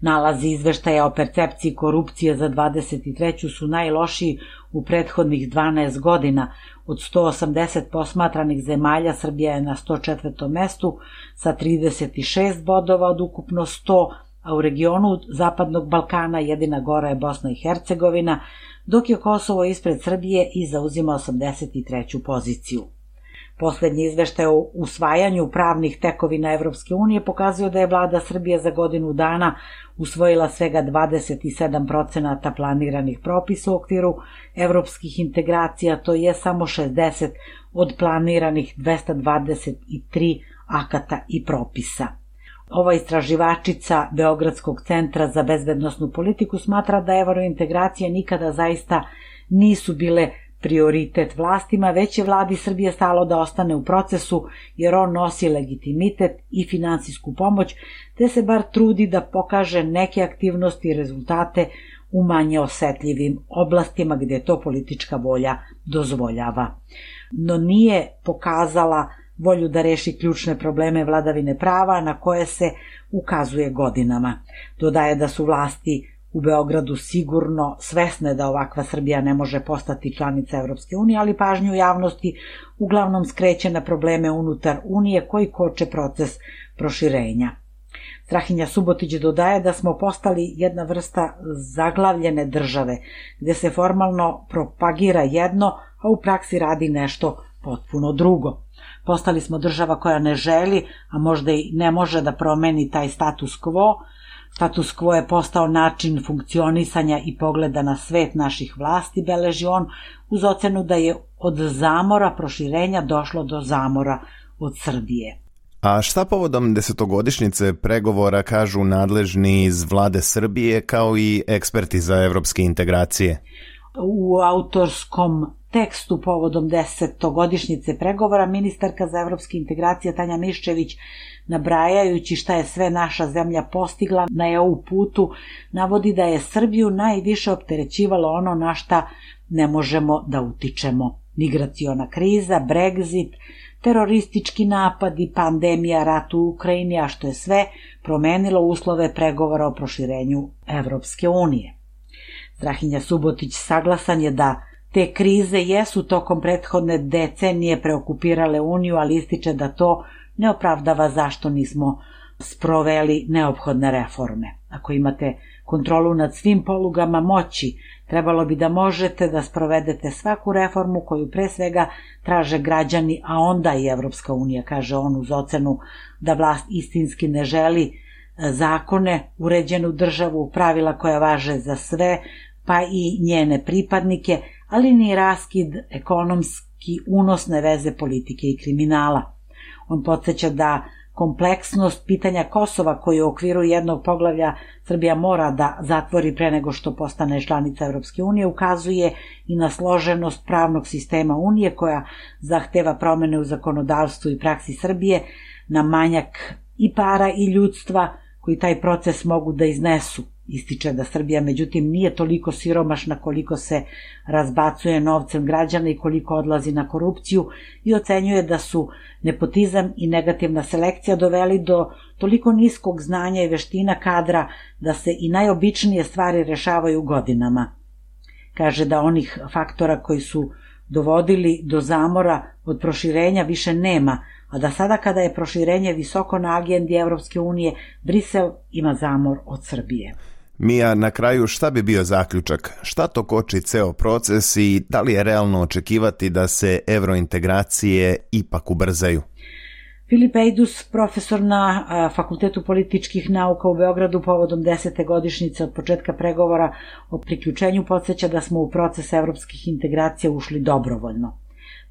Nalazi izveštaja o percepciji korupcije za 23. su najlošiji u prethodnih 12 godina. Od 180 posmatranih zemalja Srbija je na 104. mestu sa 36 bodova od ukupno 100, a u regionu Zapadnog Balkana jedina gora je Bosna i Hercegovina, dok je Kosovo ispred Srbije i zauzima 83. poziciju. Poslednji izveštaj o usvajanju pravnih tekovina Evropske unije pokazuje da je vlada Srbije za godinu dana usvojila svega 27 procenata planiranih propisa u okviru evropskih integracija, to je samo 60 od planiranih 223 akata i propisa. Ova istraživačica Beogradskog centra za bezbednostnu politiku smatra da evrointegracije nikada zaista nisu bile prioritet vlastima, već je vladi Srbije stalo da ostane u procesu jer on nosi legitimitet i finansijsku pomoć, te se bar trudi da pokaže neke aktivnosti i rezultate u manje osetljivim oblastima gde to politička volja dozvoljava. No nije pokazala volju da reši ključne probleme vladavine prava na koje se ukazuje godinama. Dodaje da su vlasti u Beogradu sigurno svesne da ovakva Srbija ne može postati članica Evropske unije, ali pažnju javnosti uglavnom skreće na probleme unutar Unije koji koče proces proširenja. Strahinja Subotić dodaje da smo postali jedna vrsta zaglavljene države, gde se formalno propagira jedno, a u praksi radi nešto potpuno drugo. Postali smo država koja ne želi, a možda i ne može da promeni taj status quo, Status quo je postao način funkcionisanja i pogleda na svet naših vlasti, beleži on, uz ocenu da je od zamora proširenja došlo do zamora od Srbije. A šta povodom desetogodišnjice pregovora kažu nadležni iz vlade Srbije kao i eksperti za evropske integracije? U autorskom tekstu povodom desetogodišnjice pregovora ministarka za evropske integracije Tanja Miščević, nabrajajući šta je sve naša zemlja postigla na EU putu, navodi da je Srbiju najviše opterećivalo ono na šta ne možemo da utičemo. Migraciona kriza, Brexit, teroristički napadi, pandemija, rat u Ukrajini, a što je sve promenilo uslove pregovora o proširenju Evropske unije. Strahinja Subotić saglasan je da Te krize jesu tokom prethodne decenije preokupirale Uniju, ali ističe da to ne opravdava zašto nismo sproveli neophodne reforme. Ako imate kontrolu nad svim polugama moći, trebalo bi da možete da sprovedete svaku reformu koju pre svega traže građani, a onda i Evropska unija, kaže on uz ocenu da vlast istinski ne želi e, zakone, uređenu državu, pravila koja važe za sve, pa i njene pripadnike, ali ni raskid ekonomski unosne veze politike i kriminala. On podsjeća da kompleksnost pitanja Kosova koju u okviru jednog poglavlja Srbija mora da zatvori pre nego što postane članica Evropske unije ukazuje i na složenost pravnog sistema Unije koja zahteva promene u zakonodavstvu i praksi Srbije na manjak i para i ljudstva koji taj proces mogu da iznesu. Ističe da Srbija međutim nije toliko siromašna koliko se razbacuje novcem građana i koliko odlazi na korupciju i ocenjuje da su nepotizam i negativna selekcija doveli do toliko niskog znanja i veština kadra da se i najobičnije stvari rešavaju godinama. Kaže da onih faktora koji su dovodili do zamora od proširenja više nema, a da sada kada je proširenje visoko na agendi Evropske unije, Brisel ima zamor od Srbije. Mija, na kraju šta bi bio zaključak? Šta to koči ceo proces i da li je realno očekivati da se evrointegracije ipak ubrzaju? Filip Ejdus, profesor na Fakultetu političkih nauka u Beogradu povodom desete godišnjice od početka pregovora o priključenju podsjeća da smo u proces evropskih integracija ušli dobrovoljno.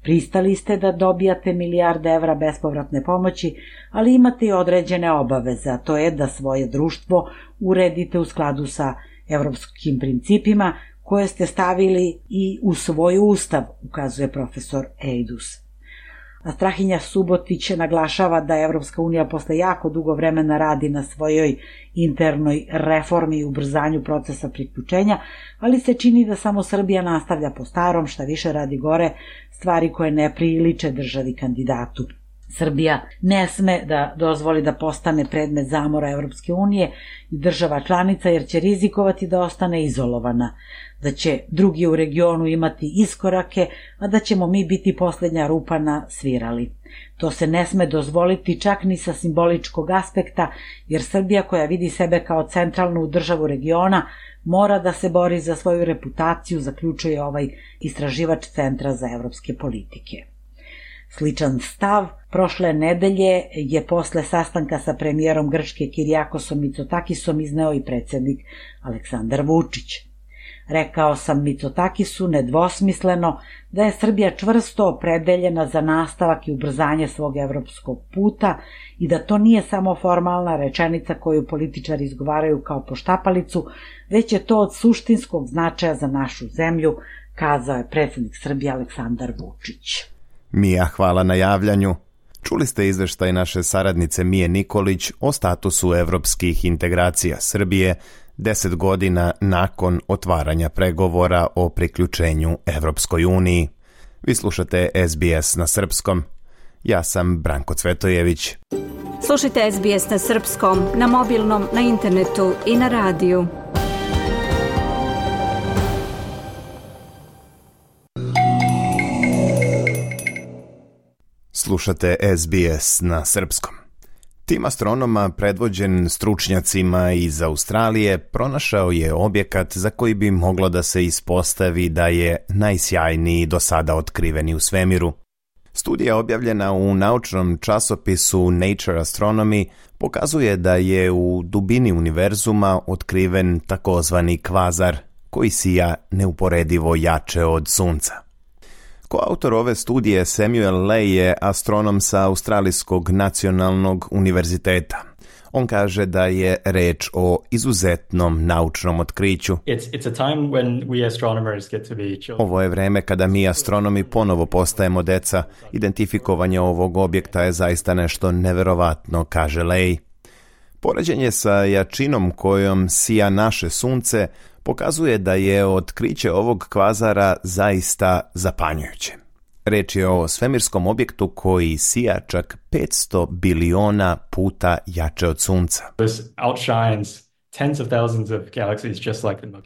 Pristali ste da dobijate milijarde evra bespovratne pomoći, ali imate i određene obaveze, a to je da svoje društvo uredite u skladu sa evropskim principima koje ste stavili i u svoj ustav, ukazuje profesor Eidus. Strahinja Subotić naglašava da Evropska unija posle jako dugo vremena radi na svojoj internoj reformi i ubrzanju procesa priključenja, ali se čini da samo Srbija nastavlja po starom, šta više radi gore, stvari koje ne priliče državi kandidatu. Srbija ne sme da dozvoli da postane predmet zamora Evropske unije i država članica jer će rizikovati da ostane izolovana, da će drugi u regionu imati iskorake, a da ćemo mi biti poslednja rupa na svirali. To se ne sme dozvoliti čak ni sa simboličkog aspekta, jer Srbija koja vidi sebe kao centralnu državu regiona mora da se bori za svoju reputaciju, zaključuje ovaj istraživač Centra za evropske politike sličan stav. Prošle nedelje je posle sastanka sa premijerom Grčke Kirijakosom Mitsotakisom izneo i predsednik Aleksandar Vučić. Rekao sam Mitsotakisu nedvosmisleno da je Srbija čvrsto opredeljena za nastavak i ubrzanje svog evropskog puta i da to nije samo formalna rečenica koju političari izgovaraju kao poštapalicu, već je to od suštinskog značaja za našu zemlju, kazao je predsednik Srbije Aleksandar Vučić. Mija, hvala na javljanju. Čuli ste izveštaj naše saradnice Mije Nikolić o statusu evropskih integracija Srbije 10 godina nakon otvaranja pregovora o priključenju Evropskoj uniji. Vi slušate SBS na srpskom. Ja sam Branko Cvetojević. Slušajte SBS na srpskom, na mobilnom, na internetu i na radiju. Slušate SBS na srpskom. Tim astronoma predvođen stručnjacima iz Australije pronašao je objekat za koji bi moglo da se ispostavi da je najsjajniji do sada otkriveni u svemiru. Studija objavljena u naučnom časopisu Nature Astronomy pokazuje da je u dubini univerzuma otkriven takozvani kvazar koji sija neuporedivo jače od sunca. Koautor ove studije Samuel Lay je astronom sa Australijskog nacionalnog univerziteta. On kaže da je reč o izuzetnom naučnom otkriću. Ovo je vreme kada mi astronomi ponovo postajemo deca. Identifikovanje ovog objekta je zaista nešto neverovatno, kaže Lej. Poređenje sa jačinom kojom sija naše sunce pokazuje da je otkriće ovog kvazara zaista zapanjujuće. Reč je o svemirskom objektu koji sija čak 500 biliona puta jače od sunca.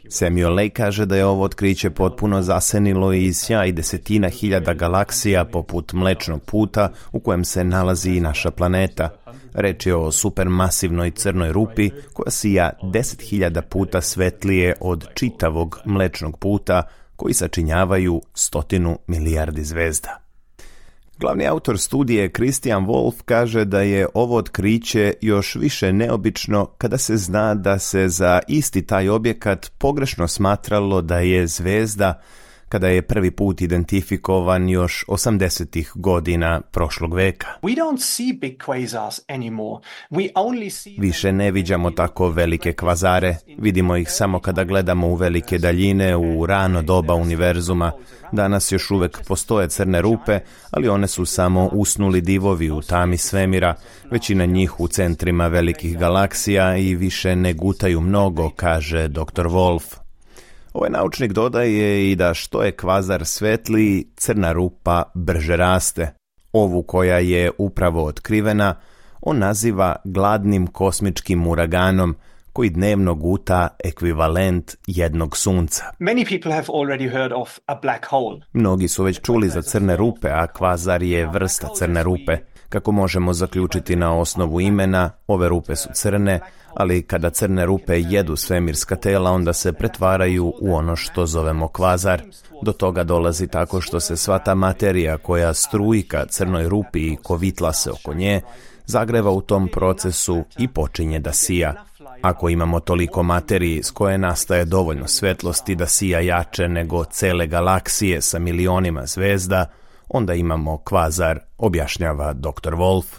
Samuel Lay kaže da je ovo otkriće potpuno zasenilo i sjaj desetina hiljada galaksija poput Mlečnog puta u kojem se nalazi i naša planeta – Reč je o supermasivnoj crnoj rupi koja sija 10.000 puta svetlije od čitavog mlečnog puta koji sačinjavaju stotinu milijardi zvezda. Glavni autor studije Christian Wolf kaže da je ovo otkriće još više neobično kada se zna da se za isti taj objekat pogrešno smatralo da je zvezda kada je prvi put identifikovan još 80-ih godina prošlog veka. We We don't see see big quasars anymore. only Više ne viđamo tako velike kvazare, vidimo ih samo kada gledamo u velike daljine, u rano doba univerzuma. Danas još uvek postoje crne rupe, ali one su samo usnuli divovi u tami svemira, većina njih u centrima velikih galaksija i više ne gutaju mnogo, kaže dr. Wolf. Ovaj naučnik dodaje i da što je kvazar svetli, crna rupa brže raste. Ovu koja je upravo otkrivena, on naziva gladnim kosmičkim uraganom koji dnevno guta ekvivalent jednog sunca. Many people have already heard of a black hole. Mnogi su već čuli za crne rupe, a kvazar je vrsta crne rupe. Kako možemo zaključiti na osnovu imena, ove rupe su crne, ali kada crne rupe jedu svemirska tela, onda se pretvaraju u ono što zovemo kvazar. Do toga dolazi tako što se sva ta materija koja struji ka crnoj rupi i kovitla se oko nje, zagreva u tom procesu i počinje da sija. Ako imamo toliko materiji s koje nastaje dovoljno svetlosti da sija jače nego cele galaksije sa milionima zvezda, Onda imamo kvazar, objašnjava dr. Wolf.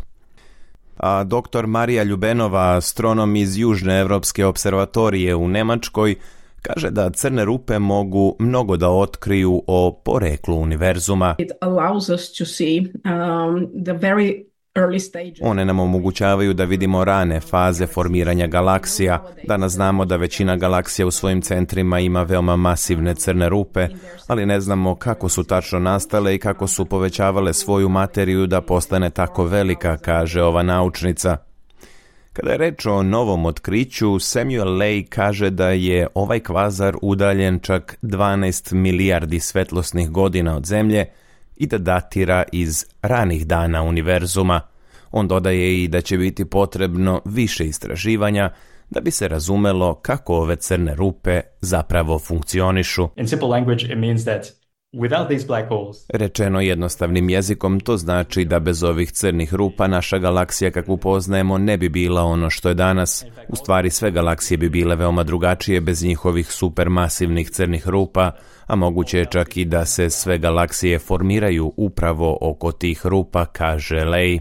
A dr. Marija Ljubenova, astronom iz Južne Evropske observatorije u Nemačkoj, kaže da crne rupe mogu mnogo da otkriju o poreklu univerzuma. It allows us to see um, the very early One nam omogućavaju da vidimo rane faze formiranja galaksija. Danas znamo da većina galaksija u svojim centrima ima veoma masivne crne rupe, ali ne znamo kako su tačno nastale i kako su povećavale svoju materiju da postane tako velika, kaže ova naučnica. Kada je reč o novom otkriću, Samuel Lay kaže da je ovaj kvazar udaljen čak 12 milijardi svetlosnih godina od Zemlje, i da datira iz ranih dana univerzuma. On dodaje i da će biti potrebno više istraživanja da bi se razumelo kako ove crne rupe zapravo funkcionišu. In simple language it means that Without these black holes. Rečeno jednostavnim jezikom, to znači da bez ovih crnih rupa naša galaksija kakvu poznajemo ne bi bila ono što je danas. U stvari sve galaksije bi bile veoma drugačije bez njihovih supermasivnih crnih rupa, a moguće je čak i da se sve galaksije formiraju upravo oko tih rupa, kaže Lej.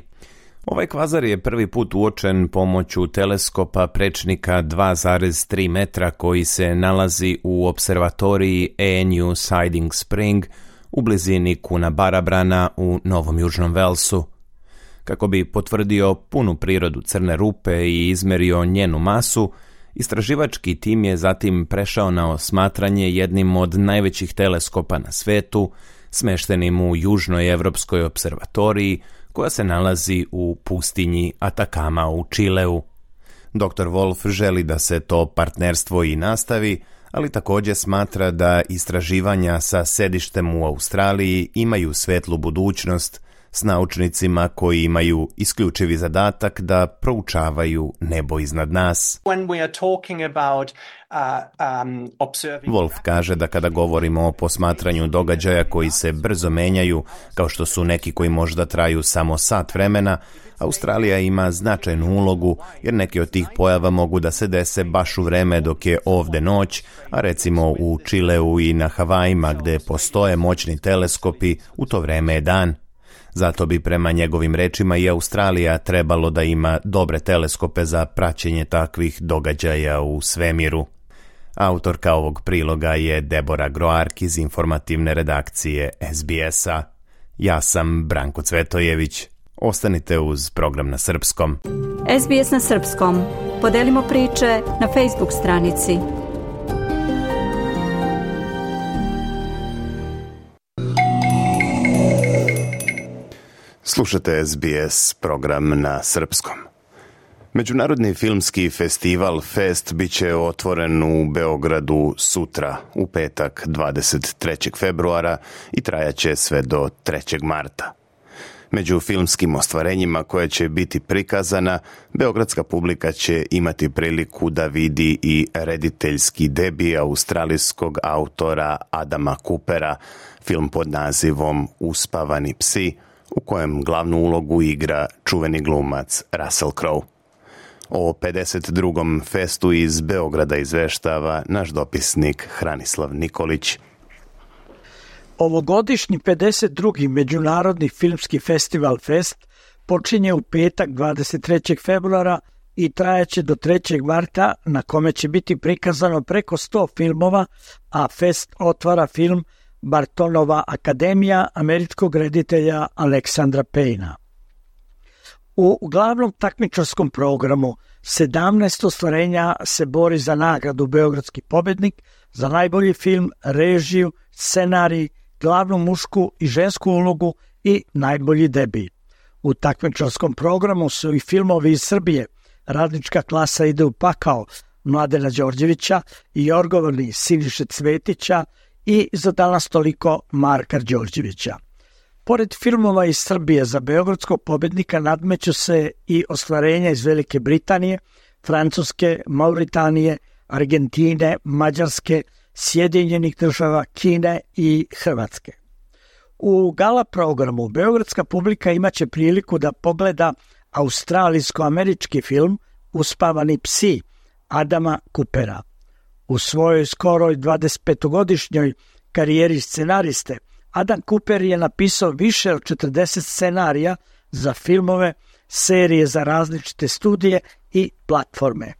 Ovaj kvazar je prvi put uočen pomoću teleskopa prečnika 2,3 metra koji se nalazi u observatoriji ENU Siding Spring u blizini Kuna Barabrana u Novom Južnom Velsu. Kako bi potvrdio punu prirodu crne rupe i izmerio njenu masu, istraživački tim je zatim prešao na osmatranje jednim od najvećih teleskopa na svetu, smeštenim u Južnoj Evropskoj observatoriji – koja se nalazi u pustinji Atakama u Čileu. Dr. Wolf želi da se to partnerstvo i nastavi, ali takođe smatra da istraživanja sa sedištem u Australiji imaju svetlu budućnost s naučnicima koji imaju isključivi zadatak da proučavaju nebo iznad nas. Uh, um, Wolf kaže da kada govorimo o posmatranju događaja koji se brzo menjaju, kao što su neki koji možda traju samo sat vremena, Australija ima značajnu ulogu jer neki od tih pojava mogu da se dese baš u vreme dok je ovde noć, a recimo u Čileu i na Havajima gde postoje moćni teleskopi, u to vreme je dan. Zato bi prema njegovim rečima i Australija trebalo da ima dobre teleskope za praćenje takvih događaja u svemiru. Autorka ovog priloga je Debora Groark iz informativne redakcije SBS-a. Ja sam Branko Cvetojević. Ostanite uz program na srpskom. SBS na srpskom. Podelimo priče na Facebook stranici Slušate SBS program na srpskom. Međunarodni filmski festival Fest bit će otvoren u Beogradu sutra, u petak 23. februara i trajaće sve do 3. marta. Među filmskim ostvarenjima koje će biti prikazana, beogradska publika će imati priliku da vidi i rediteljski debi australijskog autora Adama Coopera, film pod nazivom Uspavani psi – u kojem glavnu ulogu igra čuveni glumac Russell Crowe. O 52. festu iz Beograda izveštava naš dopisnik Hranislav Nikolić. Ovogodišnji 52. Međunarodni filmski festival Fest počinje u petak 23. februara i trajaće do 3. marta na kome će biti prikazano preko 100 filmova, a Fest otvara film Bartonova akademija američkog reditelja Aleksandra Pejna. U glavnom takmičarskom programu 17 ostvarenja se bori za nagradu Beogradski pobednik za najbolji film, režiju, scenarij, glavnu mušku i žensku ulogu i najbolji debi. U takmičarskom programu su i filmovi iz Srbije Radnička klasa ide u pakao Mladena Đorđevića i Jorgovani Siniše Cvetića I za danas toliko Marka Đorđevića. Pored filmova iz Srbije za Beogradskog pobednika nadmeću se i ostvarenja iz Velike Britanije, Francuske, Mauritanije, Argentine, Mađarske, Sjedinjenih država, Kine i Hrvatske. U gala programu Beogradska publika imaće priliku da pogleda australijsko-američki film Uspavani psi Adama Kupera. U svojoj skoroj 25-godišnjoj karijeri scenariste, Adam Cooper je napisao više od 40 scenarija za filmove, serije za različite studije i platforme.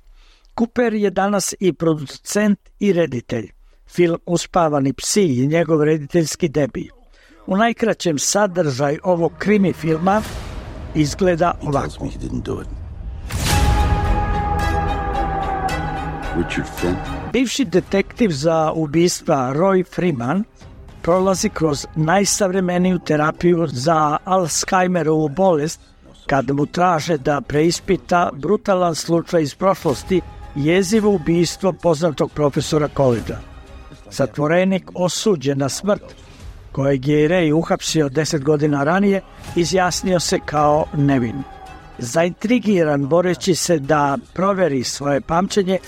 Cooper je danas i producent i reditelj. Film Uspavani psi je njegov rediteljski debi. U najkraćem sadržaj ovog krimi filma izgleda ovako. Richard Flint. Bivši detektiv za ubistva Roy Freeman prolazi kroz najsavremeniju terapiju za Alzheimerovu bolest kad mu traže da preispita brutalan slučaj iz prošlosti jezivo ubistvo poznatog profesora Kolida. Satvorenik osuđen na smrt kojeg je Ray uhapsio 10 godina ranije, izjasnio se kao nevin. Zaintrigiran boreći se da proveri svoje pamćenje,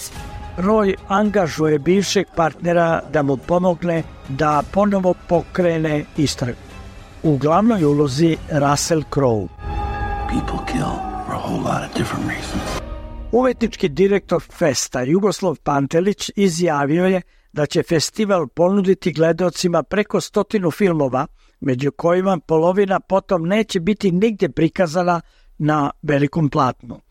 Roy angažuje bivšeg partnera da mu pomogne da ponovo pokrene istragu. U glavnoj ulozi Russell Crowe. People kill for a whole lot of different reasons. Umetnički direktor Festa Jugoslav Pantelić izjavio je da će festival ponuditi gledocima preko stotinu filmova, među kojima polovina potom neće biti nigde prikazana na velikom platnu.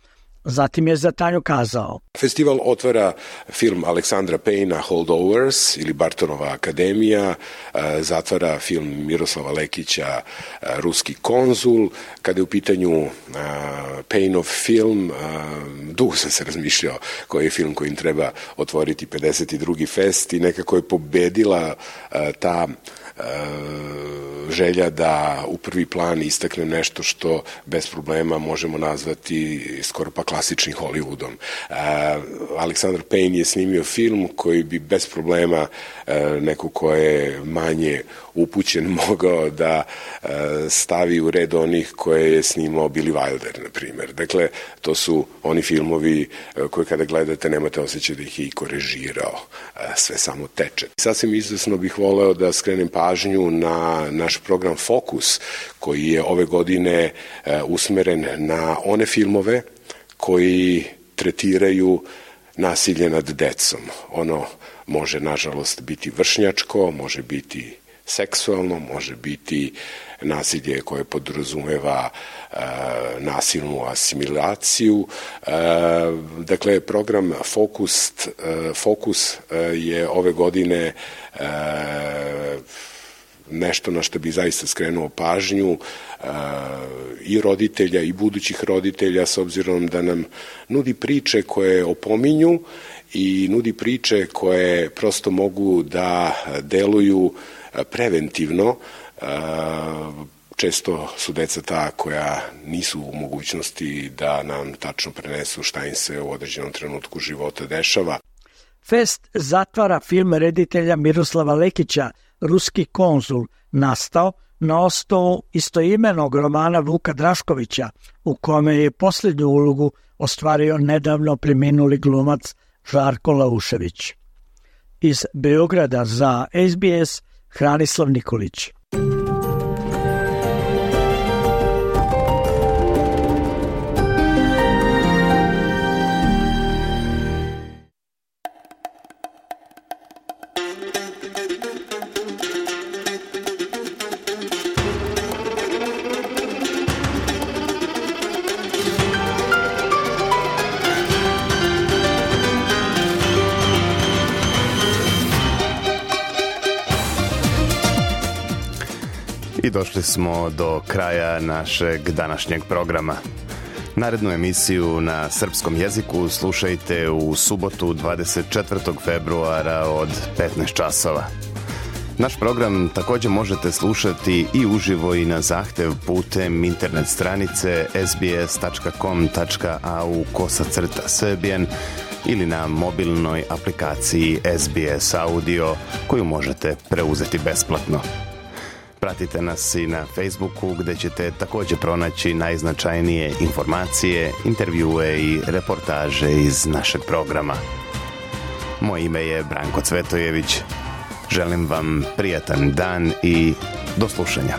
Zatim je za Tanju kazao. Festival otvara film Aleksandra Pejna Holdovers ili Bartonova akademija, e, zatvara film Miroslava Lekića e, Ruski konzul. Kada je u pitanju e, Pejnov film, dugo sam se razmišljao koji je film kojim treba otvoriti 52. fest i nekako je pobedila ta E, želja da u prvi plan istaknem nešto što bez problema možemo nazvati skoro pa klasičnim Hollywoodom. E, Aleksandar Payne je snimio film koji bi bez problema e, neko ko je manje upućen mogao da stavi u red onih koje je snimao Billy Wilder, na primer. Dakle, to su oni filmovi koje kada gledate nemate osjećaj da ih je i korežirao. Sve samo teče. Sasvim izvesno bih voleo da skrenem pa pažnju na naš program Fokus koji je ove godine e, usmeren na one filmove koji tretiraju nasilje nad decom. Ono može, nažalost, biti vršnjačko, može biti seksualno, može biti nasilje koje podrazumeva e, nasilnu asimilaciju. E, dakle, program Fokus, e, Fokus e, je ove godine e, nešto na što bi zaista skrenuo pažnju e, i roditelja i budućih roditelja s obzirom da nam nudi priče koje opominju i nudi priče koje prosto mogu da deluju e, preventivno e, često su deca ta koja nisu u mogućnosti da nam tačno prenesu šta im se u određenom trenutku života dešava. Fest zatvara film reditelja Miroslava Lekića ruski konzul nastao na osnovu istoimenog romana Vuka Draškovića, u kome je posljednju ulogu ostvario nedavno preminuli glumac Žarko Laušević. Iz Beograda za SBS Hranislav Nikolić. I došli smo do kraja našeg današnjeg programa. Narednu emisiju na srpskom jeziku slušajte u subotu 24. februara od 15 časova. Naš program takođe možete slušati i uživo i na zahtev putem internet stranice sbs.com.au kosacrta srbijen ili na mobilnoj aplikaciji SBS Audio koju možete preuzeti besplatno. Pratite nas i na Facebooku gde ćete takođe pronaći najznačajnije informacije, intervjue i reportaže iz našeg programa. Moje ime je Branko Cvetojević. Želim vam prijatan dan i do slušanja.